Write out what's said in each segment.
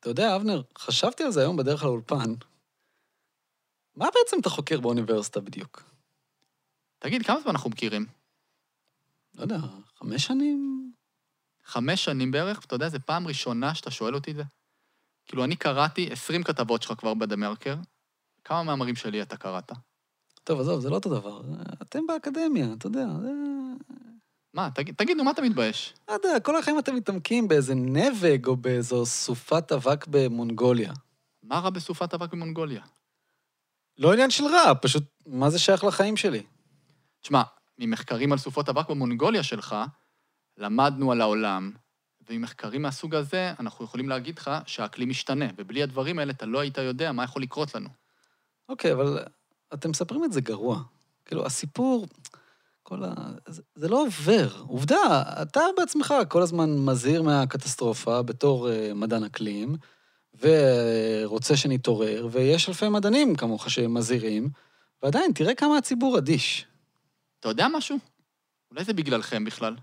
אתה יודע, אבנר, חשבתי על זה היום בדרך לאולפן. מה בעצם אתה חוקר באוניברסיטה בדיוק? תגיד, כמה זמן אנחנו מכירים? לא יודע, חמש שנים? חמש שנים בערך? אתה יודע, זו פעם ראשונה שאתה שואל אותי את זה. כאילו, אני קראתי 20 כתבות שלך כבר בדה-מרקר. כמה מאמרים שלי אתה קראת? טוב, עזוב, זה לא אותו דבר. אתם באקדמיה, אתה יודע. זה... מה, תגיד, תגידו, מה אתה מתבייש? לא יודע, כל החיים אתם מתעמקים באיזה נבג או באיזו סופת אבק במונגוליה. מה רע בסופת אבק במונגוליה? לא עניין של רע, פשוט מה זה שייך לחיים שלי? תשמע, ממחקרים על סופות אבק במונגוליה שלך, למדנו על העולם, וממחקרים מהסוג הזה, אנחנו יכולים להגיד לך שהאקלים משתנה, ובלי הדברים האלה אתה לא היית יודע מה יכול לקרות לנו. אוקיי, אבל אתם מספרים את זה גרוע. כאילו, הסיפור, כל ה... זה, לא עובר. עובדה, אתה בעצמך כל הזמן מזהיר מהקטסטרופה בתור uh, מדען אקלים, ורוצה שנתעורר, ויש אלפי מדענים כמוך שמזהירים, ועדיין, תראה כמה הציבור אדיש. אתה יודע משהו? אולי זה בגללכם בכלל.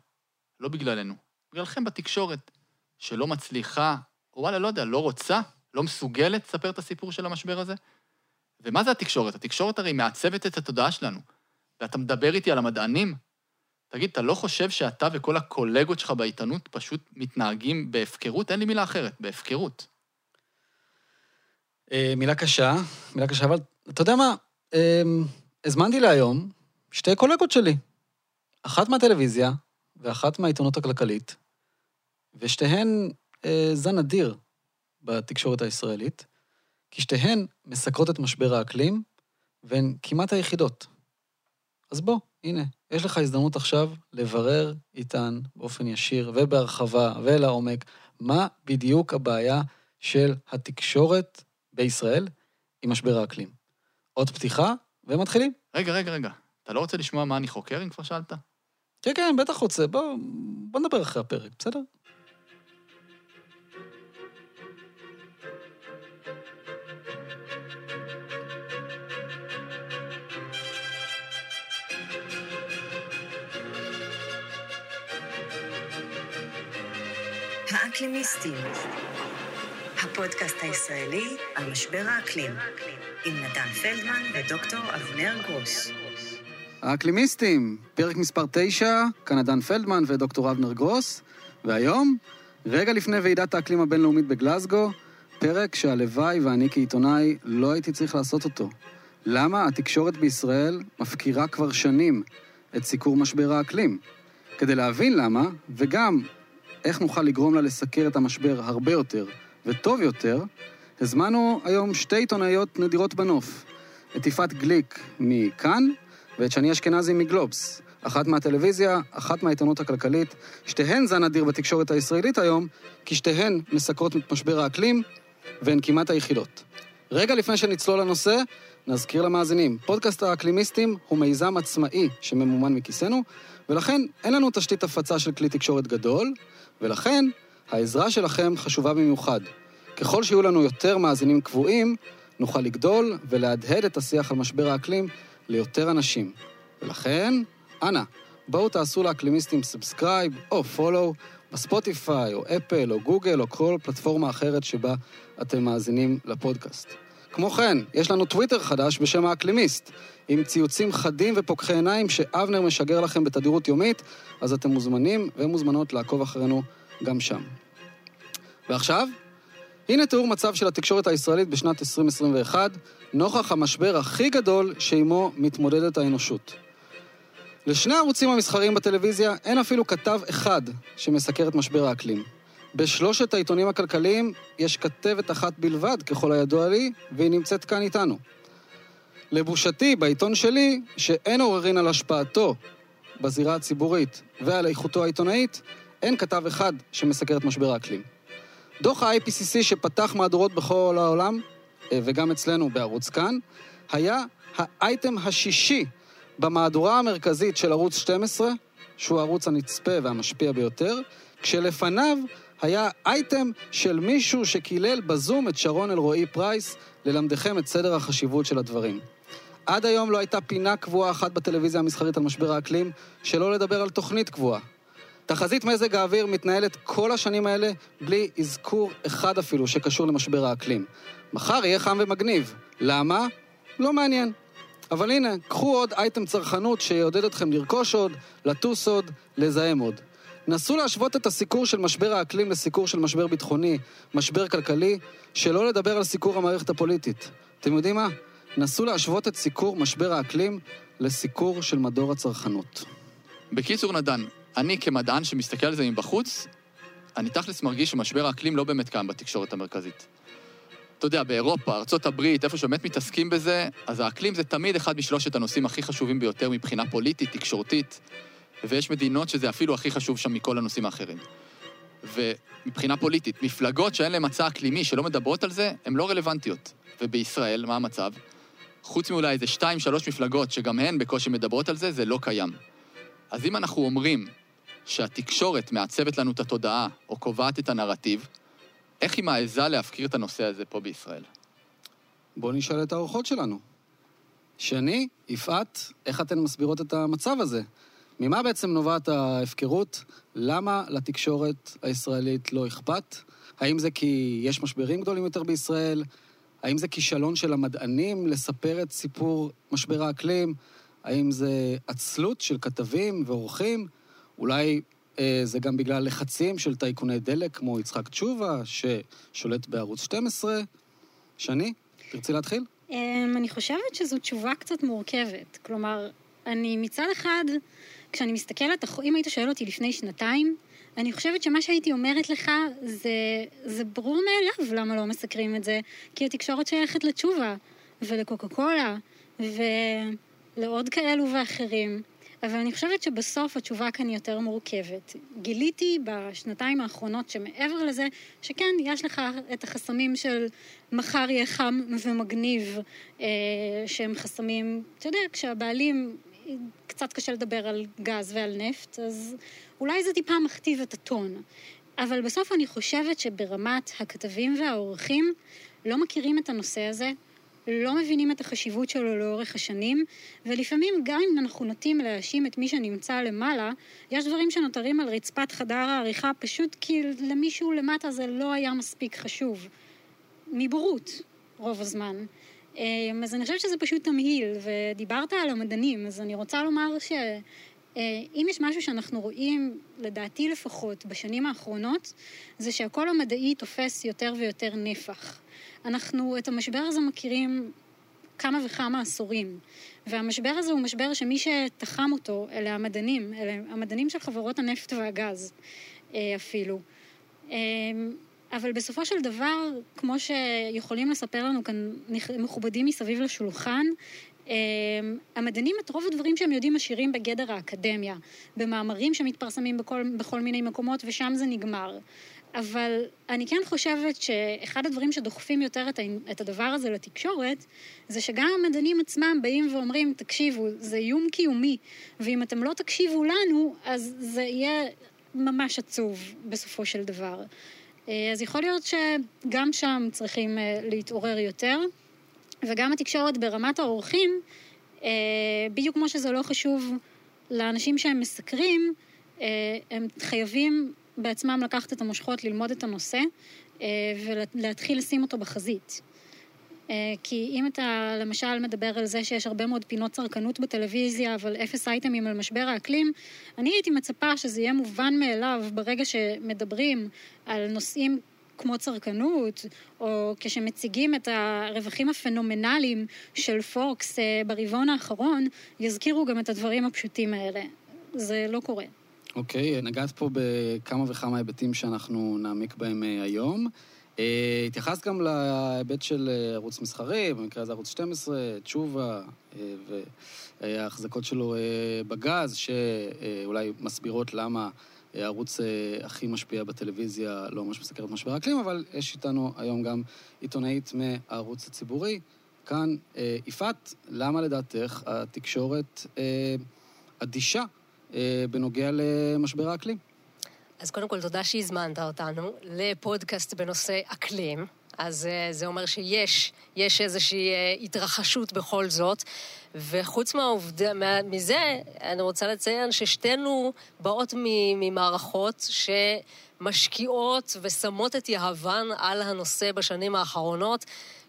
לא בגללנו. בגללכם בתקשורת, שלא מצליחה, או וואלה, לא יודע, לא רוצה, לא מסוגלת לספר את הסיפור של המשבר הזה. ומה זה התקשורת? התקשורת הרי מעצבת את התודעה שלנו. ואתה מדבר איתי על המדענים? תגיד, אתה לא חושב שאתה וכל הקולגות שלך בעיתונות פשוט מתנהגים בהפקרות? אין לי מילה אחרת, בהפקרות. אה, מילה קשה, מילה קשה, אבל אתה יודע מה? אה, הזמנתי להיום שתי קולגות שלי. אחת מהטלוויזיה ואחת מהעיתונות הכלכלית, ושתיהן אה, זן אדיר בתקשורת הישראלית, כי שתיהן מסקרות את משבר האקלים, והן כמעט היחידות. אז בוא, הנה, יש לך הזדמנות עכשיו לברר איתן באופן ישיר ובהרחבה ולעומק מה בדיוק הבעיה של התקשורת בישראל עם משבר האקלים. עוד פתיחה, ומתחילים. רגע, רגע, רגע. אתה לא רוצה לשמוע מה אני חוקר, אם כבר שאלת? כן, כן, בטח רוצה. בוא, בוא נדבר אחרי הפרק, בסדר? האקלימיסטים, הפודקאסט הישראלי על משבר האקלים, עם נדן פלדמן ודוקטור אבנר גרוס. האקלימיסטים, פרק מספר 9, כאן נדן פלדמן ודוקטור אבנר גרוס, והיום, רגע לפני ועידת האקלים הבינלאומית בגלסגו, פרק שהלוואי ואני כעיתונאי לא הייתי צריך לעשות אותו. למה התקשורת בישראל מפקירה כבר שנים את סיקור משבר האקלים? כדי להבין למה, וגם איך נוכל לגרום לה לסקר את המשבר הרבה יותר וטוב יותר, הזמנו היום שתי עיתונאיות נדירות בנוף. את יפעת גליק מכאן, ואת שני אשכנזי מגלובס. אחת מהטלוויזיה, אחת מהעיתונות הכלכלית. שתיהן זן אדיר בתקשורת הישראלית היום, כי שתיהן מסקרות את משבר האקלים, והן כמעט היחידות. רגע לפני שנצלול לנושא, נזכיר למאזינים, פודקאסט האקלימיסטים הוא מיזם עצמאי שממומן מכיסנו, ולכן אין לנו תשתית הפצה של כלי תקשורת גדול, ולכן העזרה שלכם חשובה במיוחד. ככל שיהיו לנו יותר מאזינים קבועים, נוכל לגדול ולהדהד את השיח על משבר האקלים ליותר אנשים. ולכן, אנא, בואו תעשו לאקלימיסטים subscribe או follow בספוטיפיי או אפל או גוגל או כל פלטפורמה אחרת שבה אתם מאזינים לפודקאסט. כמו כן, יש לנו טוויטר חדש בשם האקלימיסט, עם ציוצים חדים ופוקחי עיניים שאבנר משגר לכם בתדירות יומית, אז אתם מוזמנים ומוזמנות לעקוב אחרינו גם שם. ועכשיו, הנה תיאור מצב של התקשורת הישראלית בשנת 2021, נוכח המשבר הכי גדול שעימו מתמודדת האנושות. לשני הערוצים המסחריים בטלוויזיה אין אפילו כתב אחד שמסקר את משבר האקלים. בשלושת העיתונים הכלכליים יש כתבת אחת בלבד, ככל הידוע לי, והיא נמצאת כאן איתנו. לבושתי, בעיתון שלי, שאין עוררין על השפעתו בזירה הציבורית ועל איכותו העיתונאית, אין כתב אחד שמסקר את משבר האקלים. דוח ה-IPCC שפתח מהדורות בכל העולם, אה, וגם אצלנו בערוץ כאן, היה האייטם השישי במהדורה המרכזית של ערוץ 12, שהוא הערוץ הנצפה והמשפיע ביותר, כשלפניו היה אייטם של מישהו שקילל בזום את שרון אלרועי פרייס ללמדכם את סדר החשיבות של הדברים. עד היום לא הייתה פינה קבועה אחת בטלוויזיה המסחרית על משבר האקלים, שלא לדבר על תוכנית קבועה. תחזית מזג האוויר מתנהלת כל השנים האלה בלי אזכור אחד אפילו שקשור למשבר האקלים. מחר יהיה חם ומגניב. למה? לא מעניין. אבל הנה, קחו עוד אייטם צרכנות שיעודד אתכם לרכוש עוד, לטוס עוד, לזהם עוד. נסו להשוות את הסיקור של משבר האקלים לסיקור של משבר ביטחוני, משבר כלכלי, שלא לדבר על סיקור המערכת הפוליטית. אתם יודעים מה? נסו להשוות את סיקור משבר האקלים לסיקור של מדור הצרכנות. בקיצור, נדן, אני כמדען שמסתכל על זה מבחוץ, אני תכלס מרגיש שמשבר האקלים לא באמת קיים בתקשורת המרכזית. אתה יודע, באירופה, ארה"ב, איפה שבאמת מתעסקים בזה, אז האקלים זה תמיד אחד משלושת הנושאים הכי חשובים ביותר מבחינה פוליטית, תקשורתית, ויש מדינות שזה אפילו הכי חשוב שם מכל הנושאים האחרים. ומבחינה פוליטית, מפלגות שאין להן מצע אקלימי, שלא מדברות על זה, הן לא רלוונטיות. ובישראל, מה המצב? חוץ מאולי איזה שתיים, שלוש מפלגות שגם הן בקושי מדברות על זה, זה לא קיים. אז אם אנחנו אומרים שהתקשורת מעצבת לנו את התודעה, או קובעת את הנרטיב, איך היא מעיזה להפקיר את הנושא הזה פה בישראל? בואו נשאל את האורחות שלנו. שני, יפעת, איך אתן מסבירות את המצב הזה? ממה בעצם נובעת ההפקרות? למה לתקשורת הישראלית לא אכפת? האם זה כי יש משברים גדולים יותר בישראל? האם זה כישלון של המדענים לספר את סיפור משבר האקלים? האם זה עצלות של כתבים ועורכים? אולי אה, זה גם בגלל לחצים של טייקוני דלק כמו יצחק תשובה, ששולט בערוץ 12. שני, תרצי להתחיל? אמ, אני חושבת שזו תשובה קצת מורכבת. כלומר, אני מצד אחד, כשאני מסתכלת, אם היית שואל אותי לפני שנתיים, אני חושבת שמה שהייתי אומרת לך זה, זה ברור מאליו למה לא מסקרים את זה, כי התקשורת שייכת לתשובה, ולקוקה קולה, ולעוד כאלו ואחרים. אבל אני חושבת שבסוף התשובה כאן יותר מורכבת. גיליתי בשנתיים האחרונות שמעבר לזה, שכן, יש לך את החסמים של מחר יהיה חם ומגניב, אה, שהם חסמים, אתה יודע, כשהבעלים, קצת קשה לדבר על גז ועל נפט, אז אולי זה טיפה מכתיב את הטון. אבל בסוף אני חושבת שברמת הכתבים והעורכים לא מכירים את הנושא הזה, לא מבינים את החשיבות שלו לאורך השנים, ולפעמים גם אם אנחנו נוטים להאשים את מי שנמצא למעלה, יש דברים שנותרים על רצפת חדר העריכה פשוט כי למישהו למטה זה לא היה מספיק חשוב. מבורות, רוב הזמן. אמ, אז אני חושבת שזה פשוט תמהיל, ודיברת על המדענים, אז אני רוצה לומר ש... אה, יש משהו שאנחנו רואים, לדעתי לפחות, בשנים האחרונות, זה שהקול המדעי תופס יותר ויותר נפח. אנחנו את המשבר הזה מכירים כמה וכמה עשורים, והמשבר הזה הוא משבר שמי שתחם אותו אלה המדענים, אלה המדענים של חברות הנפט והגז אה, אפילו. אבל בסופו של דבר, כמו שיכולים לספר לנו כאן מכובדים מסביב לשולחן, המדענים את רוב הדברים שהם יודעים משאירים בגדר האקדמיה, במאמרים שמתפרסמים בכל, בכל מיני מקומות, ושם זה נגמר. אבל אני כן חושבת שאחד הדברים שדוחפים יותר את, את הדבר הזה לתקשורת, זה שגם המדענים עצמם באים ואומרים, תקשיבו, זה איום קיומי, ואם אתם לא תקשיבו לנו, אז זה יהיה ממש עצוב בסופו של דבר. אה, אז יכול להיות שגם שם צריכים אה, להתעורר יותר, וגם התקשורת ברמת האורחים, אה, בדיוק כמו שזה לא חשוב לאנשים שהם מסקרים, הם חייבים בעצמם לקחת את המושכות, ללמוד את הנושא ולהתחיל לשים אותו בחזית. אה, כי אם אתה למשל מדבר על זה שיש הרבה מאוד פינות צרכנות בטלוויזיה, אבל אפס אייטמים על משבר האקלים, אני הייתי מצפה שזה יהיה מובן מאליו ברגע שמדברים על נושאים כמו צרכנות, או כשמציגים את הרווחים הפנומנליים של פוקס אה, ברבעון האחרון, יזכירו גם את הדברים הפשוטים האלה. זה לא קורה. אוקיי, okay, נגעת פה בכמה וכמה היבטים שאנחנו נעמיק בהם אה, היום. אה, התייחסת גם להיבט של אה, ערוץ מסחרי, במקרה הזה ערוץ 12, תשובה, וההחזקות שלו בגז, שאולי מסבירות למה הערוץ הכי משפיע בטלוויזיה לא ממש מסקר את משבר האקלים, אבל יש איתנו היום גם עיתונאית מהערוץ הציבורי. כאן, יפעת, למה לדעתך התקשורת אדישה אה, בנוגע למשבר האקלים. אז קודם כל, תודה שהזמנת אותנו לפודקאסט בנושא אקלים. אז אה, זה אומר שיש, יש איזושהי אה, התרחשות בכל זאת. וחוץ מהעובדה, מה- מזה, אני רוצה לציין ששתינו באות ממערכות שמשקיעות ושמות את יהבן על הנושא בשנים האחרונות.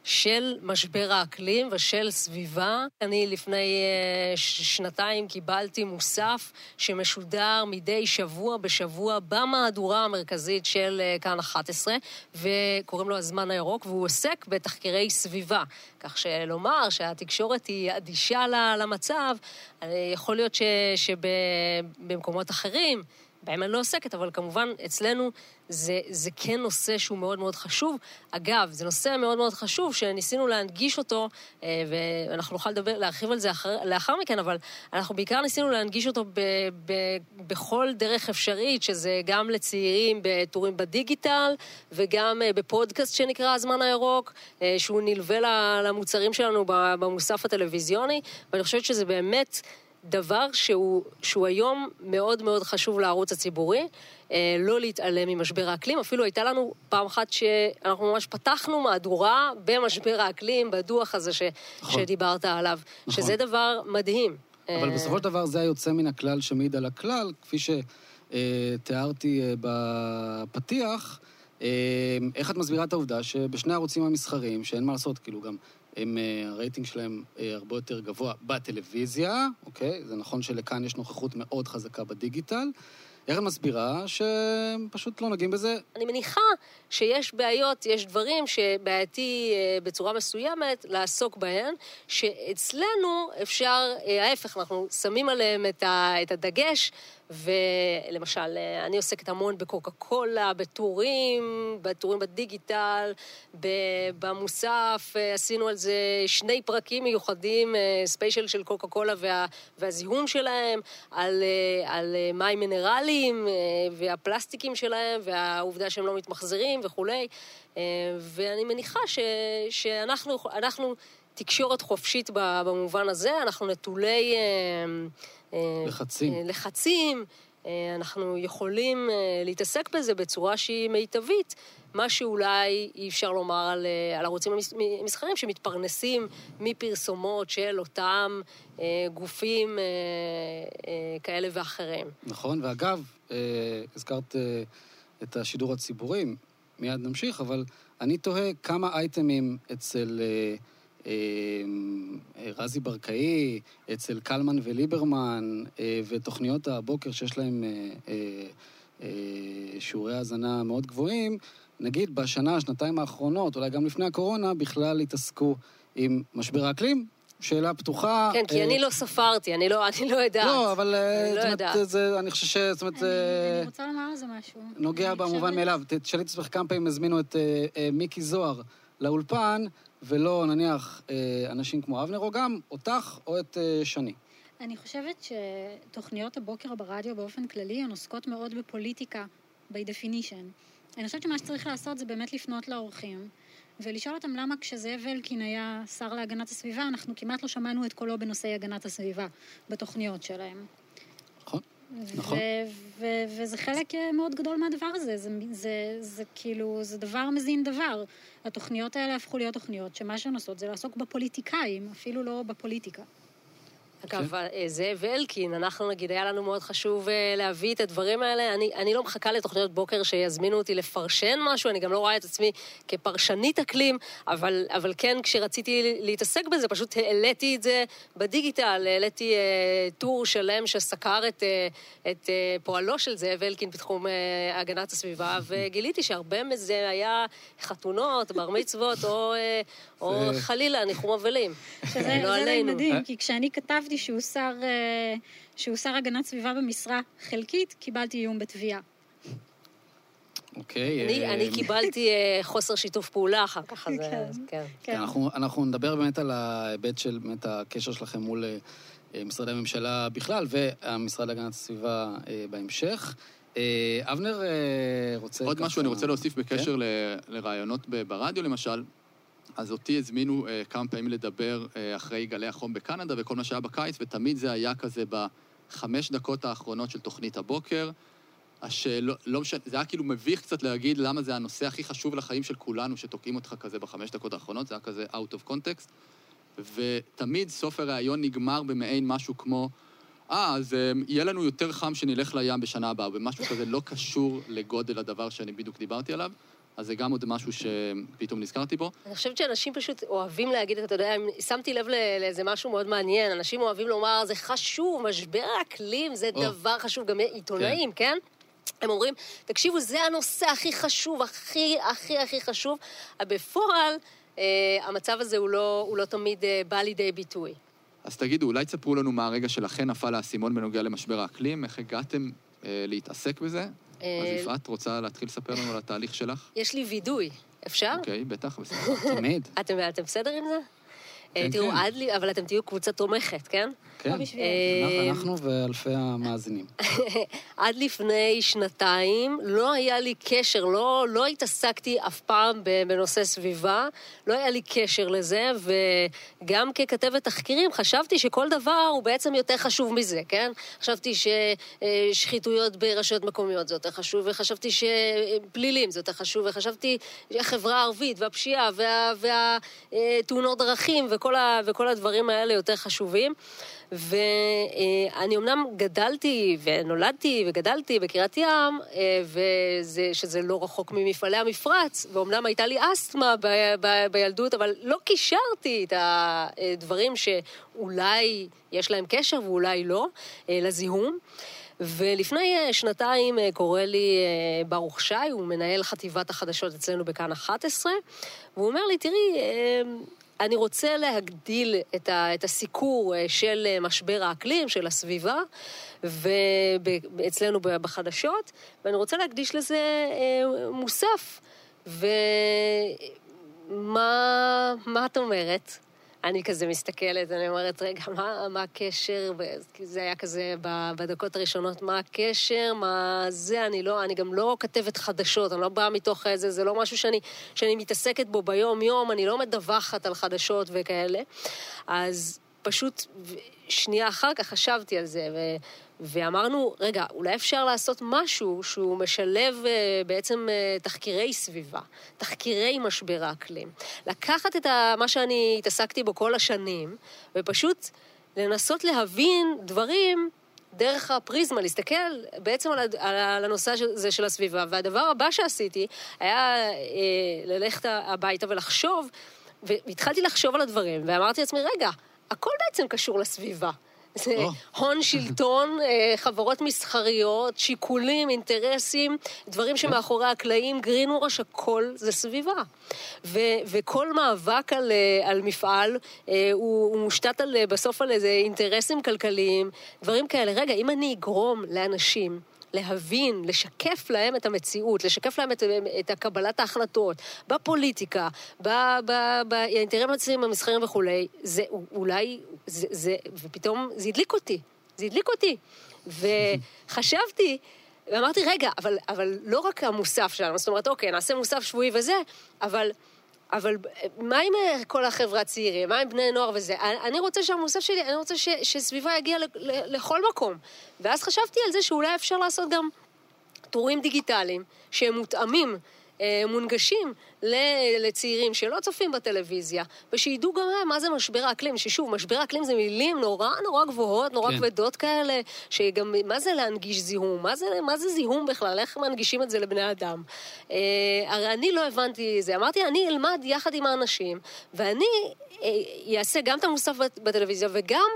של משבר האקלים ושל סביבה. אני לפני אה, שנתיים קיבלתי מוסף שמשודר מדי שבוע בשבוע במהדורה המרכזית של אה, כאן 11, וקוראים לו הזמן הירוק, והוא עוסק בתחקירי סביבה. כך שלומר שהתקשורת היא אדישה למצב, אה, יכול להיות שבמקומות אחרים, בהם אני לא עוסקת, אבל כמובן אצלנו זה, זה כן נושא שהוא מאוד מאוד חשוב. אגב, זה נושא מאוד מאוד חשוב שניסינו להנגיש אותו, אה, ואנחנו נוכל לדבר, להרחיב על זה אחר, לאחר מכן, אבל אנחנו בעיקר ניסינו להנגיש אותו ב, ב, בכל דרך אפשרית, שזה גם לצעירים בטורים בדיגיטל, וגם אה, בפודקאסט שנקרא הזמן הירוק, אה, שהוא נלווה למוצרים שלנו במוסף הטלוויזיוני, ואני חושבת שזה באמת... דבר שהוא, שהוא היום מאוד מאוד חשוב לערוץ הציבורי, אה, לא להתעלם ממשבר האקלים. אפילו הייתה לנו פעם אחת שאנחנו ממש פתחנו מהדורה במשבר האקלים, בדוח הזה ש, נכון. שדיברת עליו, נכון. שזה דבר מדהים. אבל אה, בסופו של דבר זה היוצא מן הכלל שמעיד על הכלל, כפי שתיארתי אה, בפתיח. איך את מסבירה את העובדה שבשני הערוצים המסחריים, שאין מה לעשות, כאילו גם הם, אה, הרייטינג שלהם אה, הרבה יותר גבוה בטלוויזיה, אוקיי? זה נכון שלכאן יש נוכחות מאוד חזקה בדיגיטל. את מסבירה שהם פשוט לא נוגעים בזה? אני מניחה שיש בעיות, יש דברים שבעייתי אה, בצורה מסוימת לעסוק בהם, שאצלנו אפשר, אה, ההפך, אנחנו שמים עליהם את, הדגש, ולמשל, אה, אני עוסקת המון בקוקה קולה, בטורים, בטורים בדיגיטל, במוסף, עשינו על זה שני פרקים מיוחדים, ספיישל של קוקה קולה וה, והזיהום שלהם, על, על מים מינרליים אה, והפלסטיקים שלהם, והעובדה שהם לא מתמחזרים וכולי. אה, ואני מניחה ש, שאנחנו אנחנו תקשורת חופשית במובן הזה, אנחנו נטולי... אה, לחצים. לחצים, אנחנו יכולים להתעסק בזה בצורה שהיא מיטבית, מה שאולי אי אפשר לומר על, אה, על ערוצים המס- מסחריים שמתפרנסים מפרסומות של אותם אה, גופים אה, אה, כאלה ואחרים. נכון, ואגב, אה, הזכרת אה, את השידור הציבורי, מיד נמשיך, אבל אני תוהה כמה אייטמים אצל אה, אה, אה, רזי ברקאי, אצל קלמן וליברמן, ותוכניות הבוקר שיש להם שיעורי האזנה מאוד גבוהים, נגיד בשנה, שנתיים האחרונות, אולי גם לפני הקורונה, בכלל התעסקו עם משבר האקלים. שאלה פתוחה. כן, כי אה, אני לא ספרתי, אני לא, אני לא יודעת. לא, אבל אה, אני לא זאת אומרת, יודעת. זה, אני חושב ש... זאת אומרת, אני- רוצה לומר על זה משהו. נוגע במובן מאליו. תשאלי את עצמך כמה פעמים הזמינו את אה, אה, מיקי זוהר לאולפן, ולא נניח אה, אנשים כמו אבנר, או גם אותך או את אה, שני. אני חושבת שתוכניות הבוקר ברדיו באופן כללי הן עוסקות מאוד בפוליטיקה, by definition. אני חושבת שמה שצריך לעשות זה באמת לפנות לאורחים, ולשאול אותם למה כשזאב אלקין היה שר להגנת הסביבה, אנחנו כמעט לא שמענו את קולו בנושאי הגנת הסביבה בתוכניות שלהם. נכון? נכון. וזה חלק אה, מאוד גדול מהדבר הזה, זה, זה, זה כאילו, זה דבר מזין דבר. התוכניות האלה הפכו להיות תוכניות שמה שהן עושות זה לעסוק בפוליטיקאים, אפילו לא בפוליטיקה. אגב, אה, זאב אלקין, אנחנו נגיד, היה לנו מאוד חשוב אה, להביא את הדברים האלה. אני, אני לא מחכה לתוכניות בוקר שיזמינו אותי לפרשן משהו, אני גם לא רואה את עצמי כפרשנית אקלים, אבל, אבל כן, כשרציתי להתעסק בזה, פשוט העליתי את זה בדיגיטל, העליתי אה, טור שלם שסקר את, אה, את אה, פועלו של זאב אלקין בתחום אה, הגנת הסביבה, וגיליתי שהרבה מזה היה חתונות, בר מצוות, או, אה, או חלילה, ניחום אבלים. שזה לא זה עלינו. מדהים, כי כשאני כתבתי שהוא שר, אה, שהוא שר הגנת סביבה במשרה חלקית, קיבלתי איום בתביעה. אוקיי. אני, אה, אני קיבלתי אה, חוסר שיתוף פעולה אחר כך, אז כן. אה, אז כן. כן, אנחנו, אנחנו נדבר באמת על ההיבט של באמת הקשר שלכם מול אה, אה, משרדי הממשלה בכלל, והמשרד להגנת הסביבה אה, בהמשך. אה, אבנר אה, רוצה... עוד ככה- משהו אני רוצה להוסיף כן? בקשר ל- לראיונות ב- ברדיו, למשל. אז אותי הזמינו אה, כמה פעמים לדבר אה, אחרי גלי החום בקנדה וכל מה שהיה בקיץ, ותמיד זה היה כזה בחמש דקות האחרונות של תוכנית הבוקר. השאלות, לא משנה, זה היה כאילו מביך קצת להגיד למה זה הנושא הכי חשוב לחיים של כולנו, שתוקעים אותך כזה בחמש דקות האחרונות, זה היה כזה out of context. ותמיד סוף הראיון נגמר במעין משהו כמו, אה, אז אה, יהיה לנו יותר חם שנלך לים בשנה הבאה, ומשהו כזה לא קשור לגודל הדבר שאני בדיוק דיברתי עליו. אז זה גם עוד משהו שפתאום נזכרתי בו. אני חושבת שאנשים פשוט אוהבים להגיד, אתה יודע, שמתי לב לאיזה משהו מאוד מעניין, אנשים אוהבים לומר, זה חשוב, משבר האקלים זה או. דבר חשוב, גם עיתונאים, כן? הם אומרים, תקשיבו, זה הנושא הכי חשוב, הכי, הכי, הכי חשוב. אבל בפועל, אה, המצב הזה הוא לא, הוא לא תמיד אה, בא לידי ביטוי. אז תגידו, אולי תספרו לנו מהרגע שלכן נפל האסימון בנוגע למשבר האקלים, איך הגעתם אה, להתעסק בזה? אה, אז יפעת, רוצה להתחיל לספר לנו על התהליך שלך? יש לי וידוי, אפשר? אוקיי, בטח, בסדר. תמיד. אתם בסדר עם זה? אה, כן, תראו, כן. עד לי, אבל אתם תהיו קבוצה תומכת, כן? כן. אה, אנחנו ואלפי המאזינים. עד לפני שנתיים לא היה לי קשר, לא, לא התעסקתי אף פעם בנושא סביבה, לא היה לי קשר לזה, וגם ככתבת תחקירים חשבתי שכל דבר הוא בעצם יותר חשוב מזה, כן? חשבתי ששחיתויות ברשויות מקומיות זה יותר חשוב, וחשבתי שפלילים זה יותר חשוב, וחשבתי שהחברה הערבית והפשיעה וה- והתאונות דרכים וכל, ה, וכל הדברים האלה יותר חשובים. ואני אמנם גדלתי ונולדתי וגדלתי בקריית ים, אה, וזה, שזה לא רחוק ממפעלי המפרץ, ואומנם הייתה לי אסתמה ב, ב, בילדות, אבל לא קישרתי את הדברים שאולי יש להם קשר ואולי לא, אה, לזיהום. ולפני אה, שנתיים אה, קורא לי אה, ברוך שי, הוא מנהל חטיבת החדשות אצלנו בכאן 11, והוא אומר לי, תראי, אה, אני רוצה להגדיל את, ה, את הסיקור אה, של אה, משבר האקלים, של הסביבה, ואצלנו בחדשות, ואני רוצה להקדיש לזה אה, מוסף. ומה מה את אומרת? אני כזה מסתכלת, אני אומרת, רגע, מה, מה הקשר? כי זה היה כזה בדקות הראשונות, מה הקשר? מה זה? אני לא, אני גם לא כתבת חדשות, אני לא באה מתוך איזה, זה לא משהו שאני, שאני מתעסקת בו ביום-יום, אני לא מדווחת על חדשות וכאלה. אז פשוט שנייה אחר כך חשבתי על זה, ו... ואמרנו, רגע, אולי אפשר לעשות משהו שהוא משלב אה, בעצם אה, תחקירי סביבה, תחקירי משבר האקלים. לקחת את ה, מה שאני התעסקתי בו כל השנים, ופשוט לנסות להבין דברים דרך הפריזמה, להסתכל בעצם על, הד- על הנושא הזה של הסביבה. והדבר הבא שעשיתי היה אה, ללכת הביתה ולחשוב, והתחלתי לחשוב על הדברים, ואמרתי לעצמי, רגע, הכל בעצם קשור לסביבה. זה. הון, שלטון, אה, חברות מסחריות, שיקולים, אינטרסים, דברים שמאחורי הקלעים, גרינווש, הכל זה סביבה. ו- וכל מאבק על, אה, על מפעל אה, הוא, הוא מושתת על, בסוף על איזה אינטרסים כלכליים, דברים כאלה. רגע, אם אני אגרום לאנשים... להבין, לשקף להם את המציאות, לשקף להם את, את קבלת ההחלטות, בפוליטיקה, ב- ב- באינטרסים המסחריים וכולי, זה אולי, זה, זה, ופתאום זה הדליק אותי, זה הדליק אותי. וחשבתי, ואמרתי, רגע, אבל, אבל לא רק המוסף שלנו, זאת אומרת, אוקיי, נעשה מוסף שבועי וזה, אבל... אבל מה עם אה, כל החבר'ה הצעירים? מה עם בני נוער וזה? אני- אני רוצה שהמוסף שלי, אני רוצה ש, שסביבה יגיע ל, ל, לכל מקום. ואז חשבתי על זה שאולי אפשר לעשות גם טורים דיגיטליים שהם מותאמים, אה, מונגשים ל- לצעירים שלא צופים בטלוויזיה, ושידעו גם הם מה זה משבר האקלים, ששוב, משבר האקלים זה מילים נורא נורא גבוהות, נורא כן. כבדות כאלה, שגם, מה זה להנגיש זיהום? מה זה, מה זה זיהום בכלל? איך מנגישים את זה לבני אדם? אה, הרי אני לא הבנתי זה. אמרתי, אני אלמד יחד עם האנשים, ואני אה, אעשה גם את המוסף בט- בטלוויזיה וגם...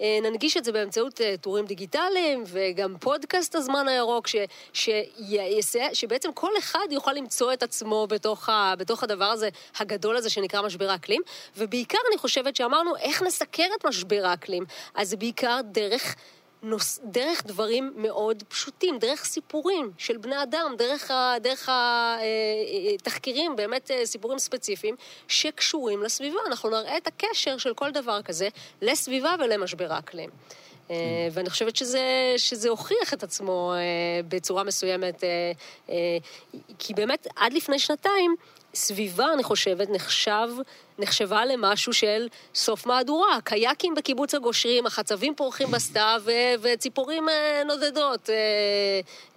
אה, ננגיש את זה באמצעות אה, טורים דיגיטליים וגם פודקאסט הזמן הירוק, ש, שיסע, שבעצם כל אחד יוכל למצוא את עצמו בתוך, ה, בתוך הדבר הזה, הגדול הזה שנקרא משבר האקלים. ובעיקר אני חושבת שאמרנו, איך נסקר את משבר האקלים? אז זה בעיקר דרך... נוס, דרך דברים מאוד פשוטים, דרך סיפורים של בני אדם, דרך, ה, דרך התחקירים, באמת אה, סיפורים ספציפיים שקשורים לסביבה. אנחנו נראה את הקשר של כל דבר כזה לסביבה ולמשבר האקלים. אה, ואני חושבת שזה, שזה הוכיח את עצמו אה, בצורה מסוימת, אה, אה, כי באמת עד לפני שנתיים, סביבה, אני חושבת, נחשב נחשבה למשהו של סוף מהדורה. קייקים בקיבוץ הגושרים, החצבים פורחים בסתיו וציפורים אה, נודדות אה,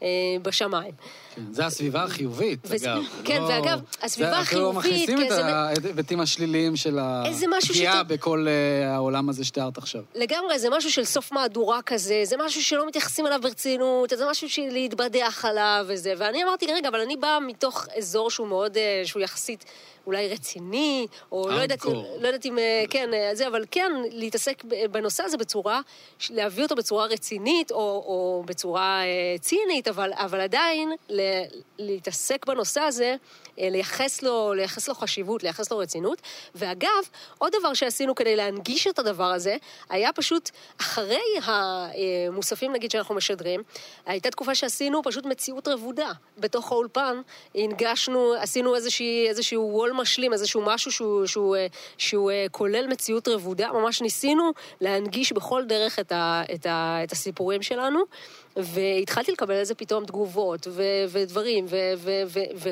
אה, בשמיים. כן, זה הסביבה החיובית, וזה- אגב. כן, לא- ואגב, הסביבה זה אפילו לא החיובית, מכניסים את ההיבטים השליליים של הפגיעה שאתה- בכל אה, העולם הזה שתיארת עכשיו. לגמרי, זה משהו של סוף מהדורה כזה, זה משהו שלא מתייחסים אליו ברצינות, זה משהו של להתבדח עליו וזה. ואני אמרתי, רגע, אבל אני באה מתוך אזור שהוא מאוד, אה, שהוא יחסית אולי רציני, או לא יודעת. לא יודעת אם, אה, כן, זה, אבל כן, להתעסק בנושא הזה בצורה, להביא אותו בצורה רצינית, או, או בצורה צינית, אבל, אבל עדיין ל, להתעסק בנושא הזה, אה, לייחס לו, לייחס לו חשיבות, לייחס לו רצינות. ואגב, עוד דבר שעשינו כדי להנגיש את הדבר הזה, היה פשוט, אחרי המוספים, נגיד, שאנחנו משדרים, הייתה תקופה שעשינו פשוט מציאות רבודה. בתוך האולפן הנגשנו, עשינו איזושהי, איזשהו וול משלים, איזשהו משהו שהוא, שהוא, אה, שהוא אה, כולל מציאות רבודה, ממש ניסינו להנגיש בכל דרך את, ה, את, ה, את הסיפורים שלנו. והתחלתי לקבל על זה פתאום תגובות ו- ודברים, ו- ו- ו- ו-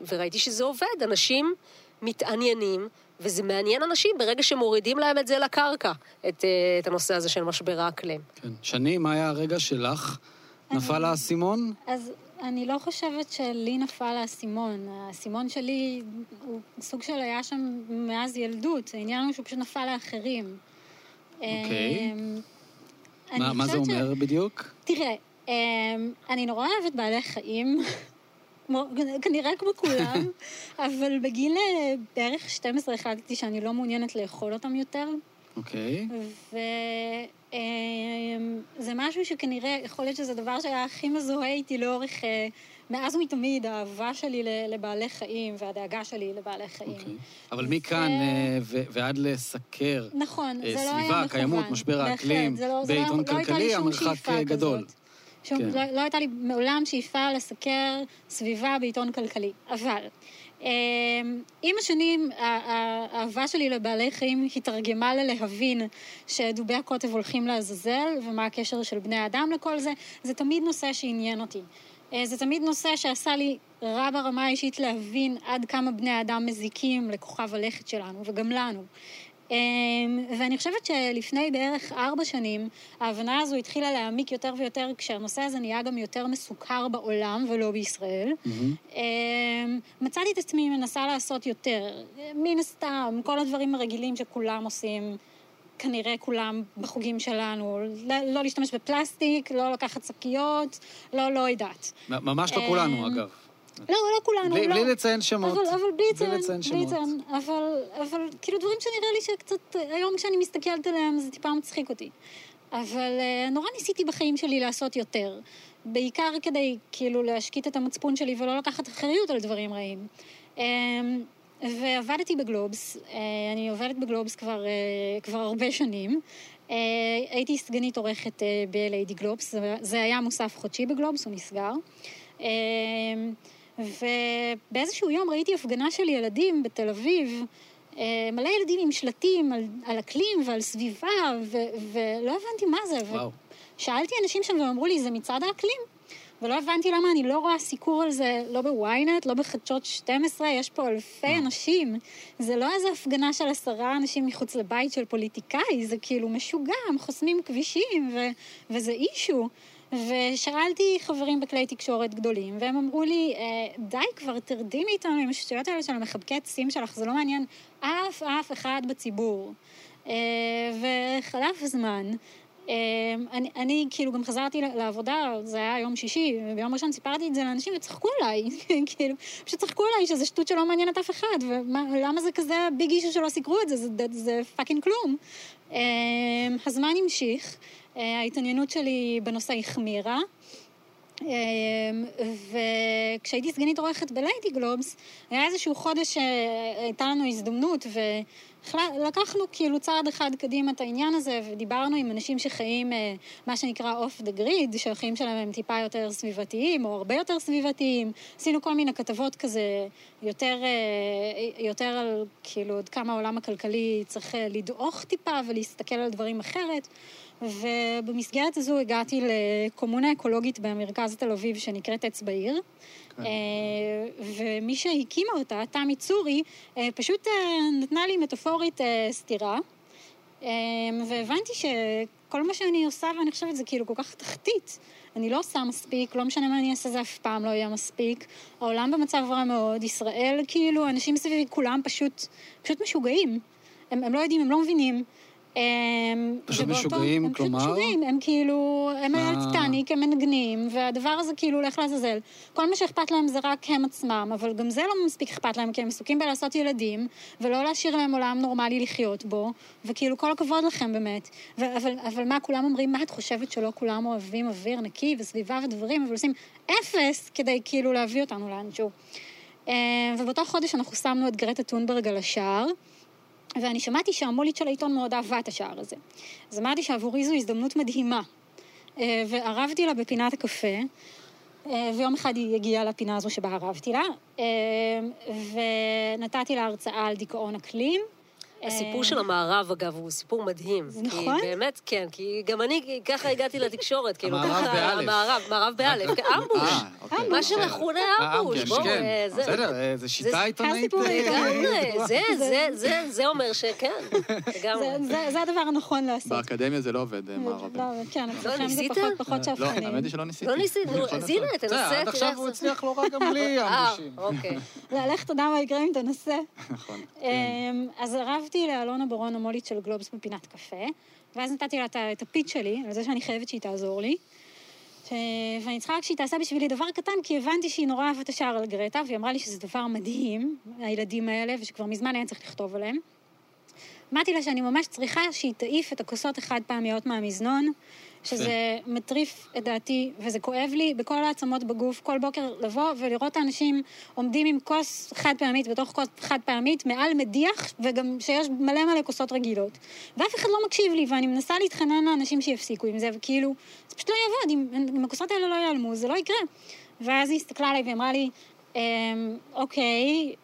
ו- וראיתי שזה עובד, אנשים מתעניינים, וזה מעניין אנשים ברגע שמורידים להם את זה לקרקע, את, אה, את הנושא הזה של משבר האקלים. כן. שני, מה היה הרגע שלך? נפל האסימון? אז אני לא חושבת שלי נפל האסימון. האסימון שלי הוא סוג של היה שם מאז ילדות. העניין הוא שהוא פשוט נפל לאחרים. אוקיי. אמ, מה מה זה ש- אומר בדיוק? תראה, אמ, אני נורא אוהבת בעלי חיים, כמו, כנראה כמו כולם, אבל בגיל אה, בערך 12 החלטתי שאני לא מעוניינת לאכול אותם יותר, אוקיי. וזה משהו שכנראה, יכול להיות שזה הדבר שהיה הכי מזוהה איתי לאורך, אה, מאז ומתמיד, האהבה שלי לבעלי חיים והדאגה שלי לבעלי חיים. אוקיי. אבל מכאן אה, ו- ועד לסקר נכון, לא. סביבה, קיימות, משבר האקלים, לא- לא- בעיתון לא כלכלי, שום המרחק גדול. כזאת. שום, כן. לא, לא הייתה לי מעולם שאיפה לסקר סביבה בעיתון כלכלי. אבל אה, עם השנים, האהבה שלי לבעלי חיים התרגמה ללהבין שדובי הקוטב הולכים לעזאזל, ומה הקשר של בני האדם לכל זה. זה תמיד נושא שעניין אותי. אה, זה תמיד נושא שעשה לי רע ברמה האישית להבין עד כמה בני האדם מזיקים לכוכב הלכת שלנו, וגם לנו. אמ, ואני חושבת שלפני בערך ארבע שנים, ההבנה הזו התחילה להעמיק יותר ויותר כשהנושא הזה נהיה גם יותר מסוכר בעולם ולא בישראל. מהמם. אמ, מצאתי את עצמי מנסה לעשות יותר. מן הסתם, כל הדברים הרגילים שכולם עושים, כנראה כולם בחוגים שלנו. לא, לא להשתמש בפלסטיק, לא לקחת שקיות, לא, לא יודעת. ממש לא אמ, כולנו, אגב. לא, לא כולנו, בלי לא. בלי לציין שמות. אבל, אבל בלי לציין, לציין בלי שמות. לציין. אבל, אבל כאילו דברים שנראה לי שקצת, היום כשאני מסתכלת עליהם זה טיפה מצחיק אותי. אבל אה, נורא ניסיתי בחיים שלי לעשות יותר. בעיקר כדי כאילו להשקיט את המצפון שלי ולא לקחת אחריות על דברים רעים. אמ, ועבדתי בגלובס, אה, אני עובדת בגלובס כבר, אה, כבר הרבה שנים. הייתי סגנית עורכת ב-LAD גלובס, זה- זה היה מוסף חודשי בגלובס, הוא נסגר. ובאיזשהו יום ראיתי הפגנה של ילדים בתל אביב, אה, מלא ילדים עם שלטים על, על אקלים ועל סביבה, ו, ולא הבנתי מה זה. וואו. שאלתי אנשים שם והם אמרו לי, זה מצעד האקלים. ולא הבנתי למה אני לא רואה סיקור על זה, לא בוויינט, לא בחדשות 12, יש פה אלפי אנשים. זה לא איזה הפגנה של עשרה אנשים מחוץ לבית של פוליטיקאי, זה כאילו משוגע, הם חוסמים כבישים, ו- וזה אישו. ושאלתי חברים בכלי תקשורת גדולים, והם אמרו לי, "אה, די כבר, תרדי מאיתנו עם השטויות האלה של המחבקי עצים שלך, זה לא מעניין אף אף אחד בציבור. אה, וחלף הזמן. אה, אני, אני כאילו גם חזרתי לעבודה, זה היה יום שישי, וביום ראשון סיפרתי את זה לאנשים וצחקו עליי, כאילו, פשוט צחקו עליי שזה שטות שלא מעניינת אף אחד, ולמה זה כזה big issue שלא סיקרו את זה, זה, זה fucking כלום. אה, הזמן המשיך, אה, ההתעניינות שלי בנושא החמירה. אמ, וכשהייתי סגנית עורכת בליידי גלובס, היה איזשהו חודש שהייתה לנו הזדמנות, ולקחנו כאילו צעד אחד קדימה את העניין הזה, ודיברנו עם אנשים שחיים אה, מה שנקרא אוף דה גריד, שהחיים שלהם הם טיפה יותר סביבתיים, או הרבה יותר סביבתיים. עשינו כל מיני כתבות כזה יותר, אה, יותר על כאילו עד כמה העולם הכלכלי צריך אה, לדעוך טיפה ולהסתכל על דברים אחרת. ובמסגרת הזו הגעתי לקומונה אקולוגית במרכז תל אביב שנקראת עץ בעיר. אה, ומי שהקימה אותה, תמי צורי, אה, פשוט אה, נתנה לי מטאפורית אה, והבנתי שכל מה שאני עושה, ואני חושבת, זה כאילו כל כך תחתית. אני לא עושה מספיק, לא משנה מה אני אעשה, זה אף פעם לא יהיה מספיק. העולם במצב רע מאוד, ישראל, כאילו, אנשים מסביבי, כולם פשוט, פשוט משוגעים. הם, הם לא יודעים, הם לא מבינים. הם, פשוט משוגעים, הם כלומר? פשוט משוגעים, הם כאילו, הם? על טיטניק, הם מנגנים, והדבר הזה כאילו הולך לעזאזל. כל מה שאכפת להם זה רק הם עצמם, אבל גם זה לא מספיק אכפת להם, כי הם עסוקים בלעשות ילדים, ולא להשאיר להם עולם נורמלי לחיות בו, וכאילו כל הכבוד לכם באמת. ו- אבל, אבל מה, כולם אומרים, מה את חושבת שלא כולם אוהבים אוויר נקי וסביבה ודברים, אבל עושים אפס כדי כאילו להביא אותנו לאנשהו. אה, ובאותו חודש אנחנו שמנו את גרטה טונברג על השער. ואני שמעתי שהמולית של העיתון מאוד אהבה את השער הזה. אז אמרתי שעבורי זו הזדמנות מדהימה. אה, וערבתי לה בפינת הקפה, אה, ויום אחד היא הגיעה לפינה הזו שבה ערבתי לה, אה, ונתתי לה הרצאה על דיכאון אקלים. הסיפור אה, של המערב, אגב, הוא סיפור מדהים. זה כי נכון? באמת, כן, כי גם אני ככה הגעתי לתקשורת, כאילו, המערב ככה, באלף. המערב, מערב באלף, כן, אמבוש. אה, אוקיי. מה שמכונה אמבוש, בואו, כן. אה, זה... בסדר, אה, זה שיטה זה עיתונאית. אה. לגמרי, זה, זה, זה, זה אומר שכן, לגמרי. זה, זה, זה הדבר הנכון לעשות. באקדמיה זה לא עובד, אה, מערבים. לא, כן, אצלכם זה ניסית? פחות לא, שאפתני. האמת היא שלא ניסיתי. לא ניסית, נו, יכול אז. הנה, תנסה, עד עכשיו הוא זה- הצליח לא רע גם בלי אה, אמבושים. אוקיי. לך תדע מה יקרה אם תנסה. נכון. אמ, אז ערבתי לאלונה ברון המולית של גלובס בפינת קפה, ואז נתתי לה את הפיץ שלי, על זה שאני חייבת שהיא תעזור לי. ש- ואני צריכה רק שהיא תעשה בשבילי דבר קטן, כי הבנתי שהיא נורא אהבה את השער על גרטה, והיא אמרה לי שזה דבר מדהים, הילדים האלה, ושכבר מזמן היה צריך לכתוב עליהם. אמרתי לה שאני ממש צריכה שהיא תעיף את הכוסות החד פעמיות מהמזנון, שזה מטריף את דעתי, וזה כואב לי בכל העצמות בגוף, כל בוקר לבוא ולראות את האנשים עומדים עם כוס חד פעמית בתוך כוס חד פעמית, מעל מדיח, וגם שיש מלא מלא כוסות רגילות. ואף אחד לא מקשיב לי, ואני מנסה להתחנן לאנשים שיפסיקו עם זה, וכאילו, זה פשוט לא יעבוד, אם, אם הכוסות האלה לא ייעלמו, זה לא יקרה. ואז היא הסתכלה עליי ואמרה לי, אמ, אוקיי,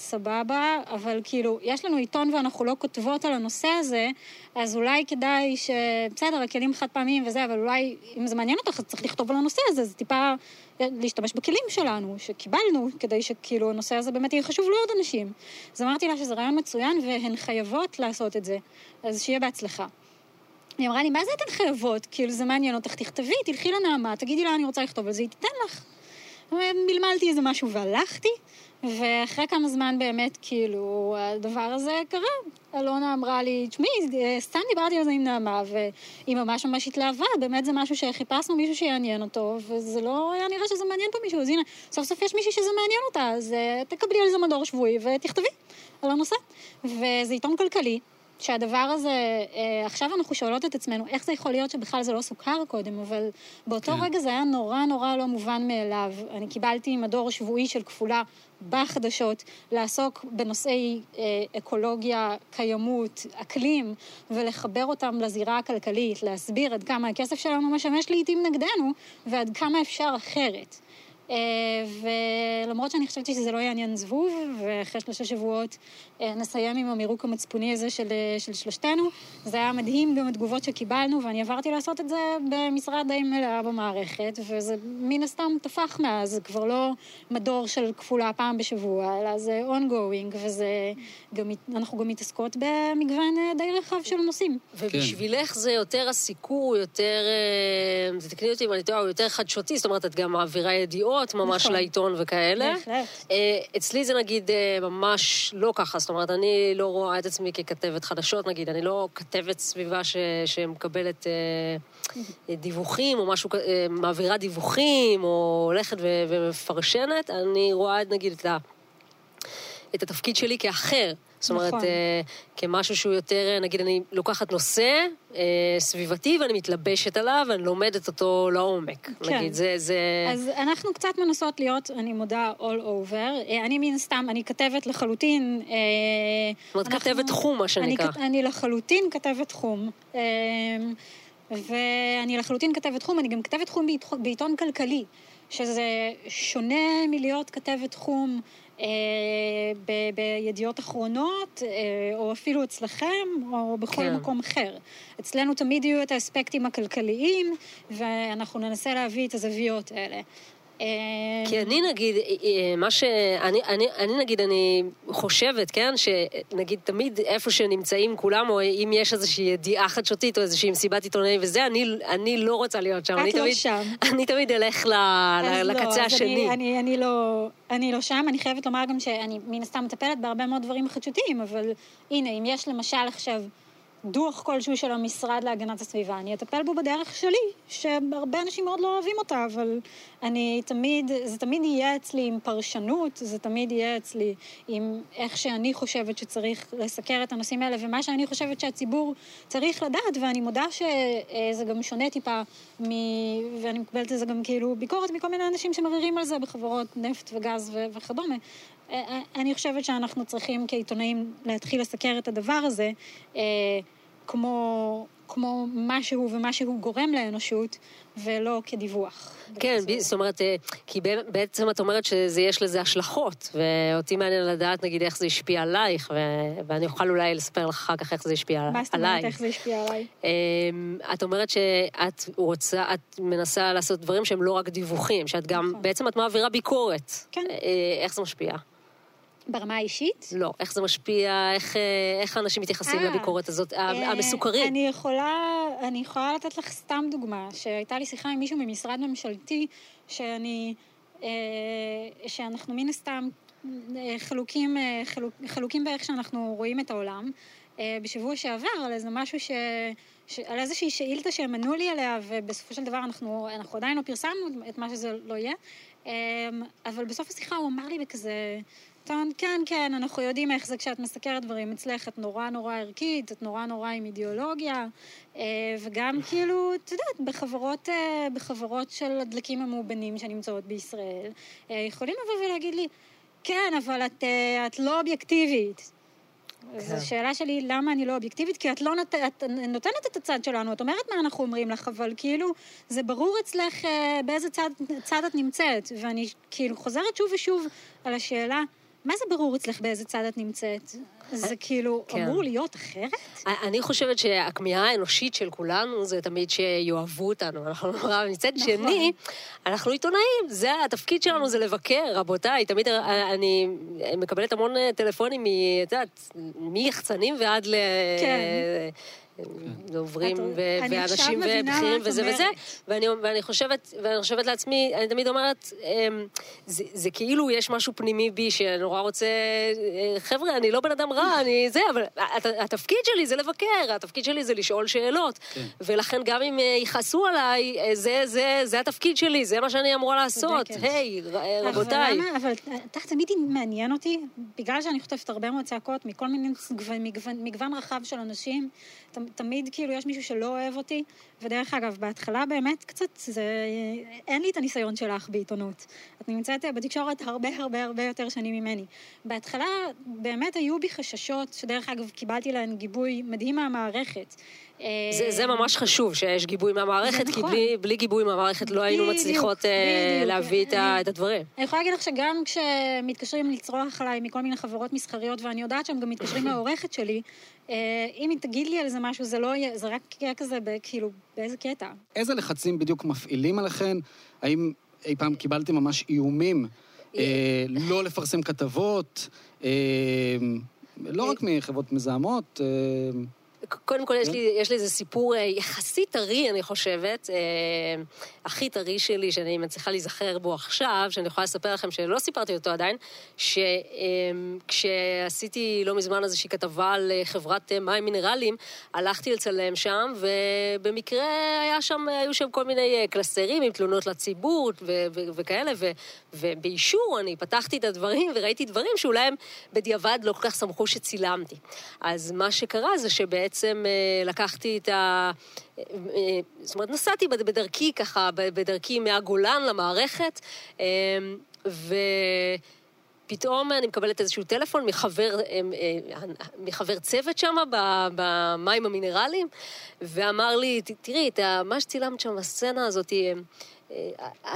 סבבה, אבל כאילו, יש לנו עיתון ואנחנו לא כותבות על הנושא הזה, אז אולי כדאי ש... בסדר, הכלים חד פעמיים וזה, אבל אולי, אם זה מעניין אותך, אז צריך לכתוב על הנושא הזה, זה טיפה להשתמש בכלים שלנו, שקיבלנו, כדי שכאילו הנושא הזה באמת יהיה חשוב לעוד אנשים. אז אמרתי לה שזה רעיון מצוין, והן חייבות לעשות את זה, אז שיהיה בהצלחה. היא אמרה לי, מה זה אתן חייבות? כאילו, זה מעניין אותך, תכתבי, תלכי לנעמה, תגידי לה, אני רוצה לכתוב על זה, היא תיתן לך. מלמלתי איזה משהו והלכתי, ואחרי כמה זמן באמת, כאילו, הדבר הזה קרה. אלונה אמרה לי, תשמעי, אה, סתם דיברתי על זה עם נעמה, והיא ממש ממש התלהבה, באמת זה משהו שחיפשנו מישהו שיעניין אותו, וזה לא היה נראה שזה מעניין פה מישהו, אז הנה, סוף סוף יש מישהי שזה מעניין אותה, אז אה, תקבלי על זה מדור שבועי ותכתבי על הנושא. וזה עיתון כלכלי. שהדבר הזה, אה, עכשיו אנחנו שואלות את עצמנו, איך זה יכול להיות שבכלל זה לא סוכר קודם, אבל באותו כן. רגע זה היה נורא נורא לא מובן מאליו. אני קיבלתי מדור שבועי של כפולה בחדשות, לעסוק בנושאי אה, אקולוגיה, קיימות, אקלים, ולחבר אותם לזירה הכלכלית, להסביר עד כמה הכסף שלנו משמש לעיתים נגדנו, ועד כמה אפשר אחרת. אה, ולמרות שאני חשבתי שזה לא יעניין זבוב, ואחרי שלושה שבועות נסיים עם המירוק המצפוני הזה של, אה, של שלושתנו. זה היה מדהים גם התגובות שקיבלנו, ואני עברתי לעשות את זה במשרה די מלאה במערכת, וזה מן הסתם טפח מאז, זה כבר לא מדור של כפולה פעם בשבוע, אלא זה ongoing, וזה גם, אנחנו גם מתעסקות במגוון אה, די רחב של נושאים. ובשבילך זה יותר הסיקור, יותר, אה, תתקני אותי אם אני טועה, הוא יותר חדשותי, זאת אומרת, את גם מעבירה ידיעות ממש נכון. לעיתון וכאלה. בהחלט. אה, אצלי זה נגיד אה, ממש לא ככה, זאת אומרת, אני לא רואה את עצמי ככתבת חדשות, נגיד, אני לא כתבת סביבה ש, שמקבלת אה, דיווחים או משהו, אה, מעבירה דיווחים, או הולכת ו, ומפרשנת, אני רואה נגיד את, ה, את התפקיד שלי כאחר. זאת אומרת, נכון. אה, כמשהו שהוא יותר, אה, נגיד, אני לוקחת נושא אה, סביבתי ואני מתלבשת עליו ואני לומדת אותו לעומק. כן. נגיד, זה... זה... אז אנחנו קצת מנסות להיות, אני מודה, all over. אני מן הסתם, אני כתבת לחלוטין... זאת אומרת, אנחנו- כתבת תחום, מה שנקרא. אני, אני לחלוטין כתבת תחום. ואני לחלוטין כתבת תחום, אני גם כתבת תחום בעית- בעיתון כלכלי, שזה שונה מלהיות כתבת תחום ב- בידיעות אחרונות, אה, או אפילו אצלכם, או בכל כן. מקום אחר. אצלנו תמיד יהיו את האספקטים הכלכליים, ואנחנו ננסה להביא את הזוויות האלה. אה, כי אני נגיד, אה, אה, מה ש... אני, אני, אני נגיד, אני חושבת, כן, שנגיד תמיד איפה שנמצאים כולם, או אם יש איזושהי ידיעה חדשותית או איזושהי מסיבת עיתונאים וזה, אני, אני לא רוצה להיות שם. את אני לא תמיד, שם. אני תמיד אלך ל, ל, לא, לקצה אז השני. אני, אני, אני, לא, אני לא שם, אני חייבת לומר גם שאני מן הסתם מטפלת בהרבה מאוד דברים חדשותיים, אבל הנה, אם יש למשל עכשיו דוח כלשהו של המשרד להגנת הסביבה, אני אטפל בו בדרך שלי, שהרבה אנשים מאוד לא אוהבים אותה, אבל אני תמיד, זה תמיד יהיה אצלי עם פרשנות, זה תמיד יהיה אצלי עם איך שאני חושבת שצריך לסקר את הנושאים האלה, ומה שאני חושבת שהציבור צריך לדעת, ואני מודה שזה גם שונה טיפה, מ... ואני מקבלת על זה גם כאילו ביקורת מכל מיני אנשים שמרירים על זה בחברות נפט וגז ו... וכדומה. אני חושבת שאנחנו צריכים כעיתונאים להתחיל לסקר את הדבר הזה אה, כמו, כמו משהו ומה שהוא גורם לאנושות, ולא כדיווח. כן. ב- זאת אומרת, אה, כי בעצם את אומרת שיש לזה השלכות, ואותי מעניין לדעת, נגיד, איך זה השפיע עלייך, ו- ואני אוכל אולי לספר לך אחר כך איך זה השפיע עליי. מה זאת אומרת, איך זה השפיע עליי? אמ, את אומרת שאת רוצה, את מנסה לעשות דברים שהם לא רק דיווחים, שאת גם, נכון. בעצם את מעבירה ביקורת. כן. אה, איך זה משפיע? ברמה האישית? לא. איך זה משפיע, איך, אה, איך אנשים מתייחסים אה, לביקורת הזאת, אה, המסוכרים? אני יכולה, אני יכולה לתת לך סתם דוגמה, שהייתה לי שיחה עם מישהו ממשרד ממשלתי, שאני, שאנחנו מן הסתם חלוקים, חלוק, חלוקים באיך שאנחנו רואים את העולם. בשבוע שעבר על איזה משהו ש... ש... על איזושהי שאילתה שהם ענו לי עליה, ובסופו של דבר אנחנו, אנחנו עדיין לא פרסמנו את מה שזה לא יהיה. אבל בסוף השיחה הוא אמר לי בכזה, טון, כן, כן, אנחנו יודעים איך זה כשאת מסקרת דברים אצלך, את נורא נורא ערכית, את נורא נורא עם אידיאולוגיה, אה, וגם כאילו, את יודעת, בחברות, אה, בחברות של הדלקים המאובנים שנמצאות בישראל, אה, יכולים לבוא ולהגיד לי, כן, אבל את, את לא אובייקטיבית. אז כן. השאלה שלי, למה אני לא אובייקטיבית? כי את לא נות... את נותנת את הצד שלנו, את אומרת מה אנחנו אומרים לך, אבל כאילו, זה ברור אצלך אה, באיזה צד, צד את נמצאת. ואני כאילו חוזרת שוב ושוב על השאלה, מה זה ברור אצלך באיזה צד את נמצאת? זה כאילו כן. אמור להיות אחרת? אני חושבת שהכמיהה האנושית של כולנו זה תמיד שיאהבו אותנו. אנחנו נורא, מצד נכון. שני, אנחנו עיתונאים, זה התפקיד שלנו זה לבקר, רבותיי. תמיד אני מקבלת המון טלפונים, מ- את יודעת, מיחצנים ועד ל... כן. ו- אני עכשיו ואנשים ובכירים וזה. וזה, ואני, ואני, חושבת, ואני חושבת לעצמי, אני תמיד אומרת, אמ, זה, זה כאילו יש משהו פנימי בי שנורא רוצה, אה, חבר'ה, אני לא בן אדם רע, אני זה, אבל הת, התפקיד שלי זה לבקר, התפקיד שלי זה לשאול שאלות. כן. ולכן גם אם אה, יכעסו עליי, אה, זה, זה, זה התפקיד שלי, זה מה שאני אמורה לעשות. היי, רבותיי. אבל למה, אבל אתה תמיד מעניין אותי, בגלל שאני חוטפת הרבה מאוד צעקות מכל מיני מגוון רחב של אנשים, ת, תמיד כאילו יש מישהו שלא אוהב אותי, ודרך אגב, בהתחלה באמת קצת, זה, אין לי את הניסיון שלך בעיתונות. את נמצאת בתקשורת הרבה הרבה הרבה יותר שנים ממני. בהתחלה באמת היו בי חששות, שדרך אגב קיבלתי להן גיבוי מדהים מהמערכת. זה, זה ממש חשוב שיש גיבוי מהמערכת, זה כי נכון. בלי, בלי גיבוי מהמערכת לא היינו בדיוק, מצליחות אה, בדיוק. להביא את, ה, אני- את הדברים. אני יכולה להגיד לך שגם כשמתקשרים לצרוח עליי מכל מיני חברות מסחריות, ואני יודעת שהם גם מתקשרים לעורכת שלי, אה, אם היא תגיד לי על איזה משהו, זה לא יהיה, זה רק יהיה כזה, כאילו, באיזה קטע. איזה לחצים בדיוק מפעילים עליכן? האם אי פעם קיבלתם ממש איומים אה, לא לפרסם כתבות? אה, לא רק מחברות מזהמות, אה, קודם כל, יש כן. לי, יש לי איזה סיפור אה, יחסית טרי, אני חושבת, אה, הכי טרי שלי, שאני מצליחה להיזכר בו עכשיו, שאני יכולה לספר לכם שלא סיפרתי אותו עדיין, שכשעשיתי לא מזמן איזושהי כתבה על אה, חברת אה, מים מינרליים, הלכתי לצלם שם, ובמקרה היה שם, היו שם כל מיני אה, קלסרים עם תלונות לציבור ו- ו- וכאלה, ו- ובאישור אני פתחתי את הדברים וראיתי דברים שאולי הם בדיעבד לא כל כך שמחו שצילמתי. אז מה שקרה זה שבעצם אה, לקחתי את ה... אה, אה, זאת אומרת, נסעתי בד- בדרכי ככה, בדרכי מהגולן למערכת, אה, ו... פתאום אני מקבלת איזשהו טלפון מחבר, אה, מחבר צוות שם במים המינרליים, ואמר לי, "ת- תראי, מה שצילמת שם, הסצנה הזאת, אה,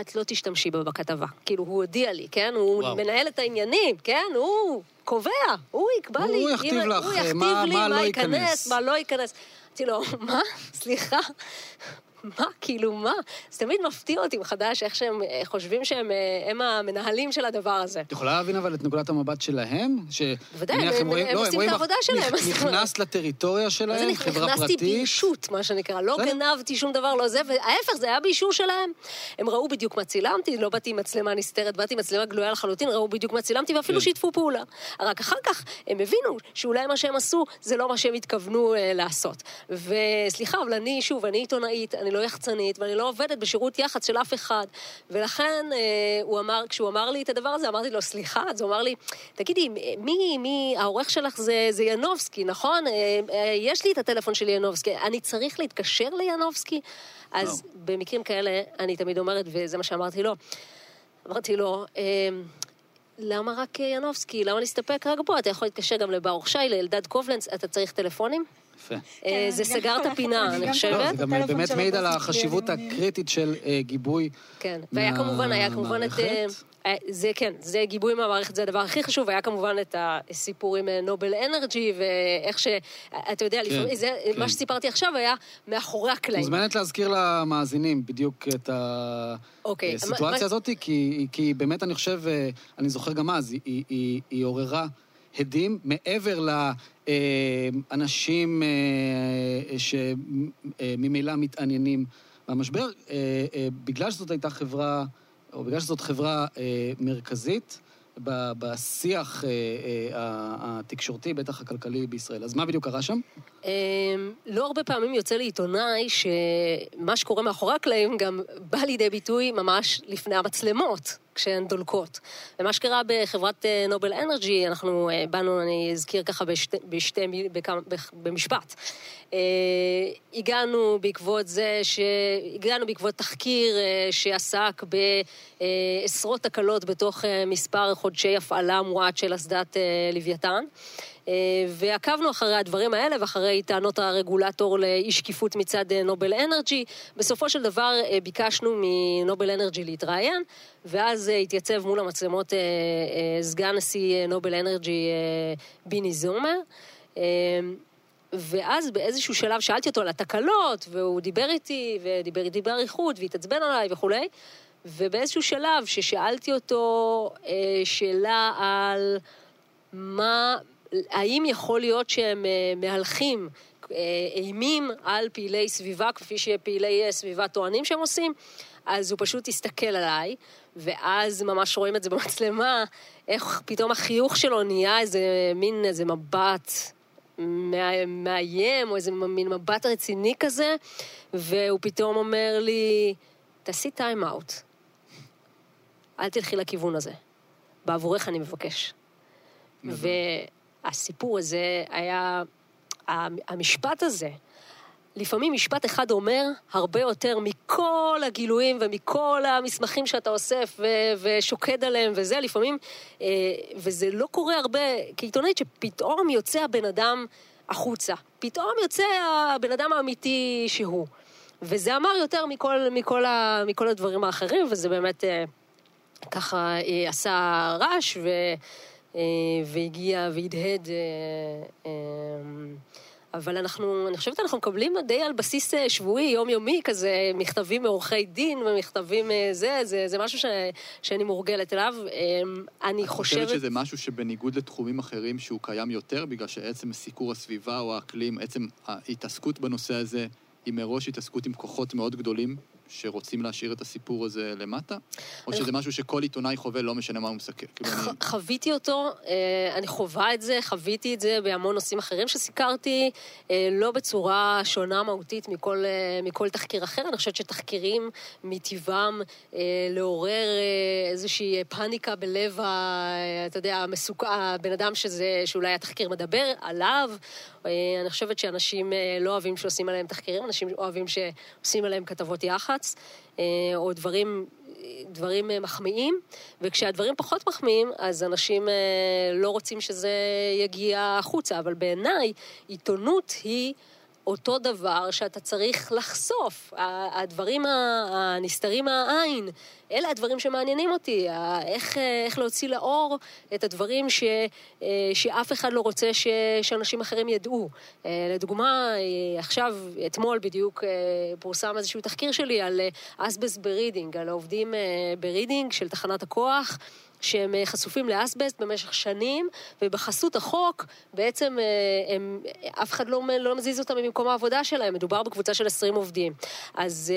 את לא תשתמשי בה בכתבה. כאילו, הוא הודיע לי, כן? הוא וואו. מנהל את העניינים, כן? הוא קובע, הוא יקבע הוא לי. יכתיב אם- לך, הוא אה, יכתיב מה- לי מה לא ייכנס, ייכנס. מה לא ייכנס. אמרתי לו, מה? סליחה. מה, כאילו, מה? זה תמיד מפתיע אותי מחדש איך שהם אה, חושבים שהם אה, הם המנהלים של הדבר הזה. את יכולה להבין אבל את נקודת המבט שלהם? ש... בוודאי, נניח הם- רואים- הם לא, עושים את העבודה שלהם, נכנסת לטריטוריה שלהם, חברה נכנסתי פרטית. באישות, מה שנקרא. לא. גנבתי שום דבר, לא זה, וההפך, זה היה באישור שלהם. הם ראו בדיוק מה צילמתי, לא באתי עם מצלמה נסתרת, באתי עם מצלמה גלויה לחלוטין, ראו בדיוק מה צילמתי, ואפילו כן. שיתפו פעולה. רק אחר כך הם הבינו שאולי מה שהם עשו זה לא מה שהם התכוונו אה, לעשות. וסליחה, אבל אני, שוב, אני עיתונאית, אני לא יחצנית, ואני לא עובדת בשירות יח"צ של אף אחד. ולכן אה, הוא אמר, כשהוא אמר לי את הדבר הזה, אמרתי לו, סליחה, אז הוא אמר לי, תגידי, מי, מי, העורך שלך זה, זה ינובסקי, נכון? אה, אה, יש לי את הטלפון של ינובסקי, אני צריך להתקשר לינובסקי? אז וואו. במקרים כאלה, אני תמיד אומרת, וזה מה שאמרתי לו, אמרתי לו, אה, למה רק ינובסקי? למה להסתפק רק בו? אתה יכול להתקשר גם לברוך שי, לאלדד קובלנץ, אתה צריך טלפונים? יפה. אה, כן, זה סגר את הפינה, אני חושבת. לא, זה גם באמת מעיד על החשיבות הקריטית של אה, גיבוי. כן, והיה מה- כמובן, היה כמובן את... אה, זה כן, זה גיבוי מהמערכת, זה הדבר הכי חשוב, היה כמובן את הסיפור עם נובל אנרג'י, ואיך ש... אתה יודע, לפעמים, זה, כן. מה שסיפרתי עכשיו היה מאחורי הקלעים. מוזמנת להזכיר למאזינים בדיוק את אוקיי, הסיטואציה מה- הזאת, כי, כי באמת אני חושב, אני זוכר גם אז, היא, היא, היא, היא עוררה הדים מעבר לאנשים אה, שממילא מתעניינים במשבר, אה, אה, בגלל שזאת הייתה חברה, או בגלל שזאת חברה אה, מרכזית. בשיח אה, אה, התקשורתי, בטח הכלכלי בישראל. אז מה בדיוק קרה שם? אמ, לא הרבה פעמים יוצא לעיתונאי שמה שקורה מאחורי הקלעים גם בא לידי ביטוי ממש לפני המצלמות, כשהן דולקות. ומה שקרה בחברת אה, נובל אנרג'י, אנחנו אה, באנו, אני אזכיר ככה בשתי, בשתי, בכמה, בכ- במשפט. אה, הגענו בעקבות זה, ש... הגענו בעקבות תחקיר שעסק בעשרות תקלות בתוך מספר חודשי הפעלה מועט של אסדת לוויתן. אה, ועקבנו אחרי הדברים האלה ואחרי טענות הרגולטור לאי שקיפות מצד אה, נובל אנרג'י. בסופו של דבר אה, ביקשנו מנובל אנרג'י להתראיין, ואז התייצב מול המצלמות סגן נשיא נובל אנרג'י ביני זומר. ואז באיזשהו שלב שאלתי אותו על התקלות, והוא דיבר איתי, ודיבר איתי באריכות, והתעצבן עליי וכולי, ובאיזשהו שלב ששאלתי אותו אה, שאלה על מה, האם יכול להיות שהם אה, מהלכים אה, אימים על פעילי סביבה, כפי שפעילי אה, סביבה טוענים שהם עושים, אז הוא פשוט הסתכל עליי, ואז ממש רואים את זה במצלמה, איך פתאום החיוך שלו נהיה איזה מין איזה מבט מא- מאיים, או איזה מין מבט רציני כזה, והוא פתאום אומר לי, תעשי טיים אאוט. אל תלכי לכיוון הזה. בעבורך אני מבקש. והסיפור הזה היה, המשפט הזה, לפעמים משפט אחד אומר הרבה יותר מכל הגילויים ומכל המסמכים שאתה אוסף ו- ושוקד עליהם וזה, לפעמים, אה, וזה לא קורה הרבה, כעיתונאית שפתאום יוצא הבן אדם החוצה, פתאום יוצא הבן אדם האמיתי שהוא. וזה אמר יותר מכל, מכל, ה, מכל הדברים האחרים, וזה באמת אה, ככה אה, עשה רעש ו, והגיע והדהד. אה, אה, אבל אנחנו, אני חושבת אנחנו מקבלים די על בסיס אה, שבועי, יומיומי, כזה מכתבים מעורכי דין ומכתבים אה, זה, זה, זה משהו ש, שאני מורגלת אליו. אה, אני את חושבת... חושבת שזה משהו שבניגוד לתחומים אחרים שהוא קיים יותר, בגלל שעצם סיקור הסביבה או האקלים, עצם ההתעסקות בנושא הזה היא מראש התעסקות עם כוחות מאוד גדולים שרוצים להשאיר את הסיפור הזה למטה? או שזה משהו שכל עיתונאי חווה, לא משנה מה הוא מסקר? כאילו, חוויתי אותו, אה, אני חווה את זה, חוויתי את זה בהמון נושאים אחרים שסיקרתי, אה, לא בצורה שונה מהותית מכל, אה, מכל תחקיר אחר. אני חושבת שתחקירים מטבעם לעורר איזושהי פאניקה בלב, ה- אתה יודע, המסוכ... הבן אדם שזה, שאולי התחקיר מדבר עליו. אני חושבת שאנשים לא אוהבים שעושים עליהם תחקירים, אנשים אוהבים שעושים עליהם כתבות יח"צ, אה, או דברים דברים אה, מחמיאים, וכשהדברים פחות מחמיאים, אז אנשים אה, לא רוצים שזה יגיע החוצה. אבל בעיניי, עיתונות היא אותו דבר שאתה צריך לחשוף. הדברים הנסתרים מהעין, אלה הדברים שמעניינים אותי, איך, איך להוציא לאור את הדברים ש, שאף אחד לא רוצה ש, שאנשים אחרים ידעו. לדוגמה, עכשיו, אתמול בדיוק פורסם איזשהו תחקיר שלי על אסבסט ברידינג, על העובדים ברידינג של תחנת הכוח. שהם אה, חשופים לאסבסט במשך שנים, ובחסות החוק בעצם אה, הם, אף אחד לא, לא מזיז אותם ממקום העבודה שלהם, מדובר בקבוצה של 20 עובדים. אז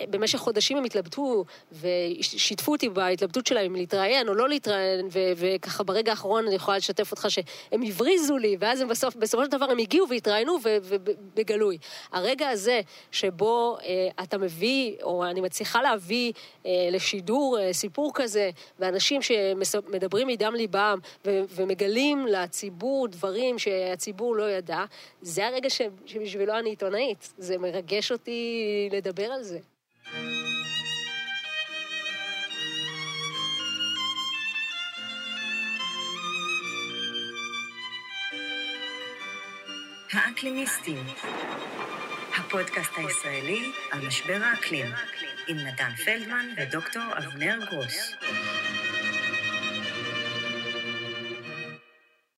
אה, במשך חודשים הם התלבטו ושיתפו אותי בהתלבטות שלהם אם להתראיין או לא להתראיין, ו- וככה ברגע האחרון אני יכולה לשתף אותך שהם הבריזו לי, ואז הם בסוף, בסופו של דבר הם הגיעו והתראיינו ובגלוי. הרגע הזה שבו אתה מביא, או אני מצליחה להביא לשידור סיפור כזה, ואנשים ש... מדברים מדם ליבם ו- ומגלים לציבור דברים שהציבור לא ידע, זה הרגע ש- שבשבילו אני עיתונאית. זה מרגש אותי לדבר על זה. האקלימיסטים, הפודקאסט הישראלי על משבר האקלים, עם נתן פלדמן ודוקטור אבנר גרוס.